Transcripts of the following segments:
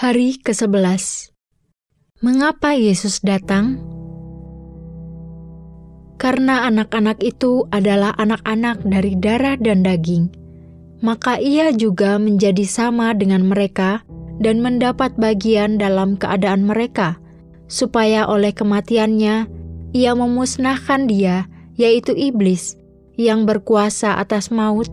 Hari ke-11 Mengapa Yesus datang? Karena anak-anak itu adalah anak-anak dari darah dan daging, maka ia juga menjadi sama dengan mereka dan mendapat bagian dalam keadaan mereka, supaya oleh kematiannya ia memusnahkan dia, yaitu iblis, yang berkuasa atas maut,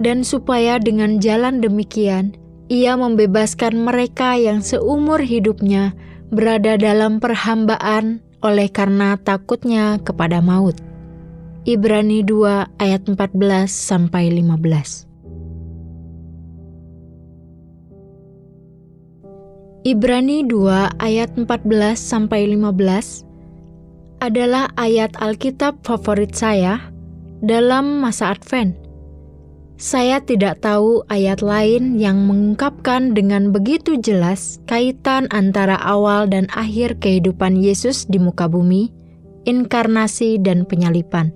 dan supaya dengan jalan demikian ia membebaskan mereka yang seumur hidupnya berada dalam perhambaan oleh karena takutnya kepada maut. Ibrani 2 ayat 14 sampai 15. Ibrani 2 ayat 14 sampai 15 adalah ayat Alkitab favorit saya dalam masa Advent saya tidak tahu ayat lain yang mengungkapkan dengan begitu jelas kaitan antara awal dan akhir kehidupan Yesus di muka bumi, inkarnasi, dan penyalipan.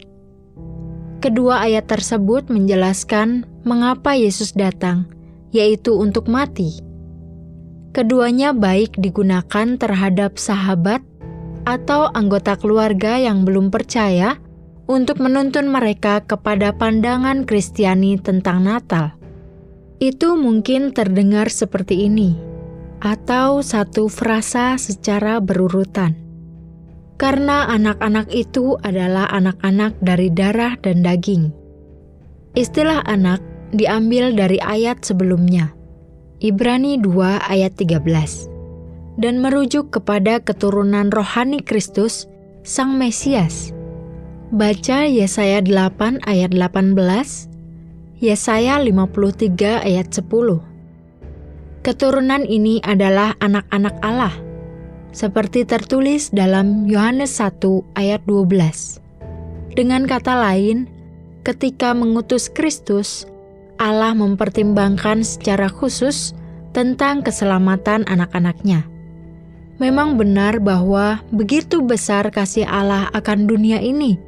Kedua ayat tersebut menjelaskan mengapa Yesus datang, yaitu untuk mati. Keduanya baik digunakan terhadap sahabat atau anggota keluarga yang belum percaya untuk menuntun mereka kepada pandangan Kristiani tentang Natal. Itu mungkin terdengar seperti ini, atau satu frasa secara berurutan. Karena anak-anak itu adalah anak-anak dari darah dan daging. Istilah anak diambil dari ayat sebelumnya, Ibrani 2 ayat 13, dan merujuk kepada keturunan rohani Kristus, Sang Mesias, Baca Yesaya 8 ayat 18, Yesaya 53 ayat 10. Keturunan ini adalah anak-anak Allah, seperti tertulis dalam Yohanes 1 ayat 12. Dengan kata lain, ketika mengutus Kristus, Allah mempertimbangkan secara khusus tentang keselamatan anak-anaknya. Memang benar bahwa begitu besar kasih Allah akan dunia ini,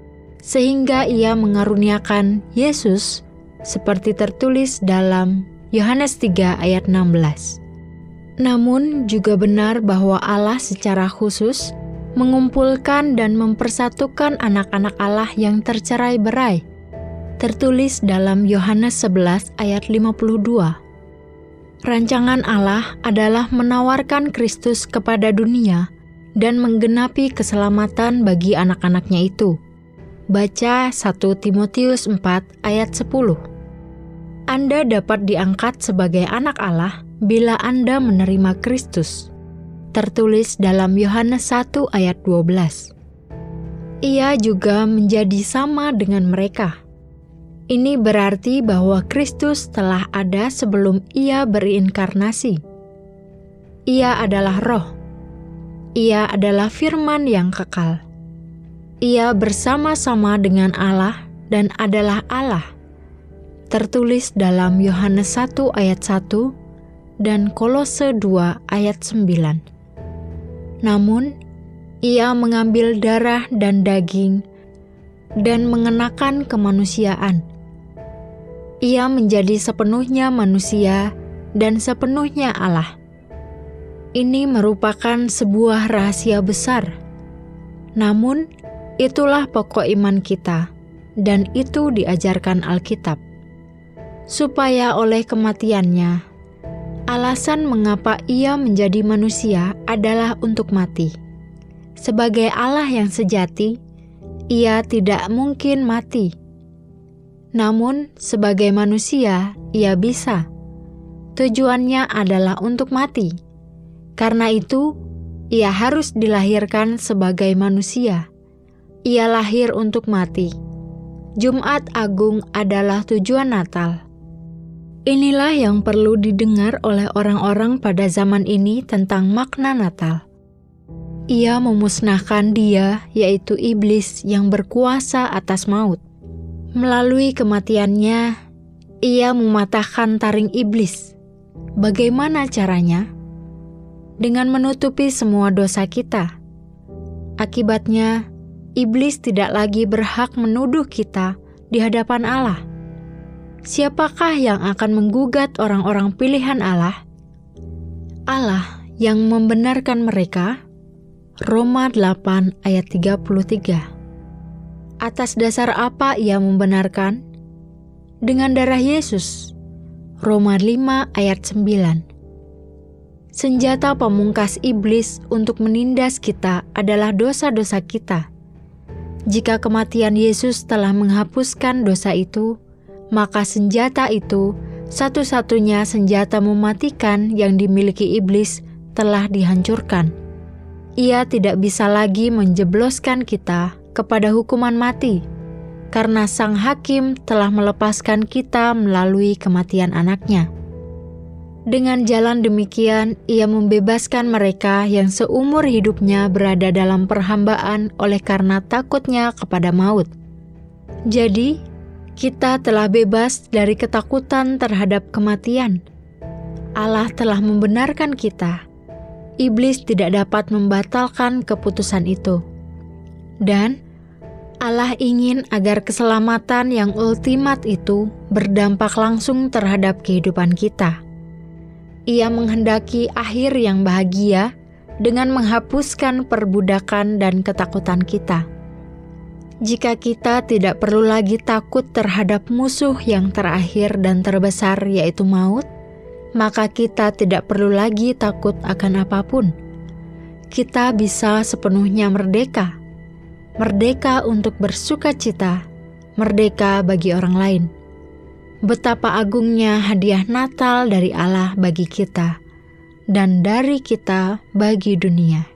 sehingga ia mengaruniakan Yesus seperti tertulis dalam Yohanes 3 ayat 16. Namun juga benar bahwa Allah secara khusus mengumpulkan dan mempersatukan anak-anak Allah yang tercerai-berai. Tertulis dalam Yohanes 11 ayat 52. Rancangan Allah adalah menawarkan Kristus kepada dunia dan menggenapi keselamatan bagi anak-anaknya itu. Baca 1 Timotius 4 ayat 10. Anda dapat diangkat sebagai anak Allah bila Anda menerima Kristus. Tertulis dalam Yohanes 1 ayat 12. Ia juga menjadi sama dengan mereka. Ini berarti bahwa Kristus telah ada sebelum ia berinkarnasi. Ia adalah roh. Ia adalah firman yang kekal ia bersama-sama dengan Allah dan adalah Allah. Tertulis dalam Yohanes 1 ayat 1 dan Kolose 2 ayat 9. Namun, ia mengambil darah dan daging dan mengenakan kemanusiaan. Ia menjadi sepenuhnya manusia dan sepenuhnya Allah. Ini merupakan sebuah rahasia besar. Namun, Itulah pokok iman kita, dan itu diajarkan Alkitab. Supaya oleh kematiannya, alasan mengapa ia menjadi manusia adalah untuk mati. Sebagai Allah yang sejati, ia tidak mungkin mati. Namun, sebagai manusia, ia bisa. Tujuannya adalah untuk mati. Karena itu, ia harus dilahirkan sebagai manusia ia lahir untuk mati. Jumat Agung adalah tujuan Natal. Inilah yang perlu didengar oleh orang-orang pada zaman ini tentang makna Natal. Ia memusnahkan dia, yaitu iblis yang berkuasa atas maut. Melalui kematiannya, ia mematahkan taring iblis. Bagaimana caranya? Dengan menutupi semua dosa kita. Akibatnya, iblis tidak lagi berhak menuduh kita di hadapan Allah. Siapakah yang akan menggugat orang-orang pilihan Allah? Allah yang membenarkan mereka. Roma 8 ayat 33. Atas dasar apa ia membenarkan? Dengan darah Yesus. Roma 5 ayat 9. Senjata pemungkas iblis untuk menindas kita adalah dosa-dosa kita. Jika kematian Yesus telah menghapuskan dosa itu, maka senjata itu satu-satunya senjata mematikan yang dimiliki iblis telah dihancurkan. Ia tidak bisa lagi menjebloskan kita kepada hukuman mati, karena Sang Hakim telah melepaskan kita melalui kematian anaknya. Dengan jalan demikian, ia membebaskan mereka yang seumur hidupnya berada dalam perhambaan oleh karena takutnya kepada maut. Jadi, kita telah bebas dari ketakutan terhadap kematian. Allah telah membenarkan kita iblis tidak dapat membatalkan keputusan itu. Dan Allah ingin agar keselamatan yang ultimat itu berdampak langsung terhadap kehidupan kita. Ia menghendaki akhir yang bahagia dengan menghapuskan perbudakan dan ketakutan kita. Jika kita tidak perlu lagi takut terhadap musuh yang terakhir dan terbesar, yaitu maut, maka kita tidak perlu lagi takut akan apa pun. Kita bisa sepenuhnya merdeka, merdeka untuk bersuka cita, merdeka bagi orang lain. Betapa agungnya hadiah Natal dari Allah bagi kita, dan dari kita bagi dunia.